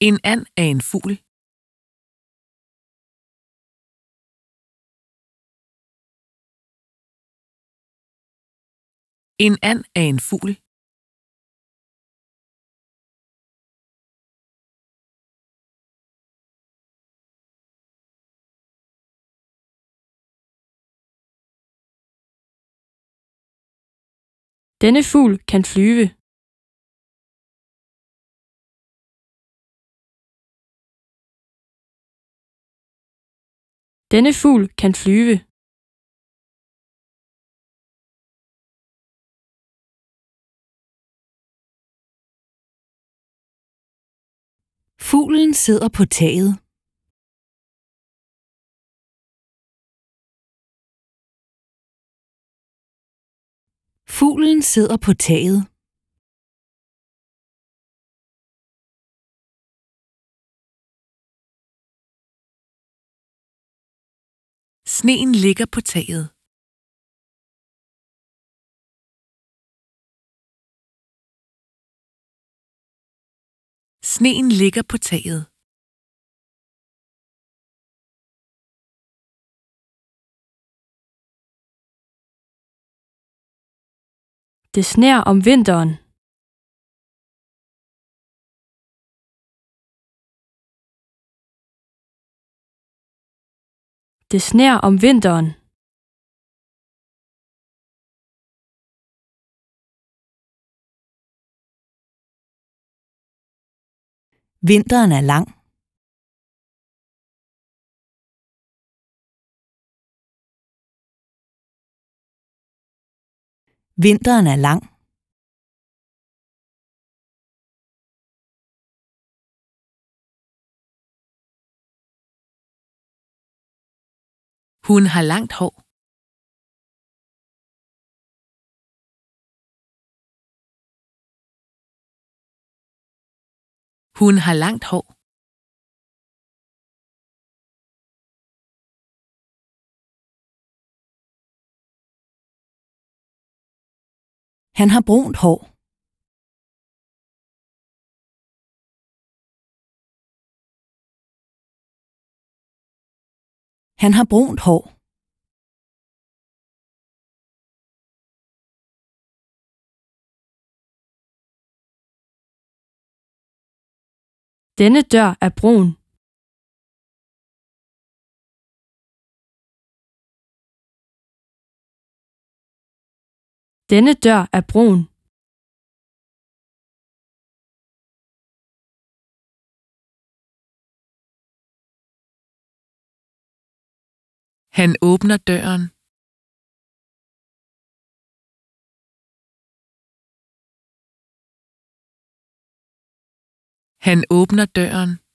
En and er en fugl. En and er en fugl. Denne fugl kan flyve. Denne fugl kan flyve. Fuglen sidder på taget. Fuglen sidder på taget. Sneen ligger på taget. Sneen ligger på taget. Det sner om vinteren. Det sner om vinteren. Vinteren er lang. Vinteren er lang. Hun har langt hår. Hun har langt hår. Han har brunt hår. Han har brunt hår. Denne dør er brun. Denne dør er brun. Han åbner døren. Han åbner døren.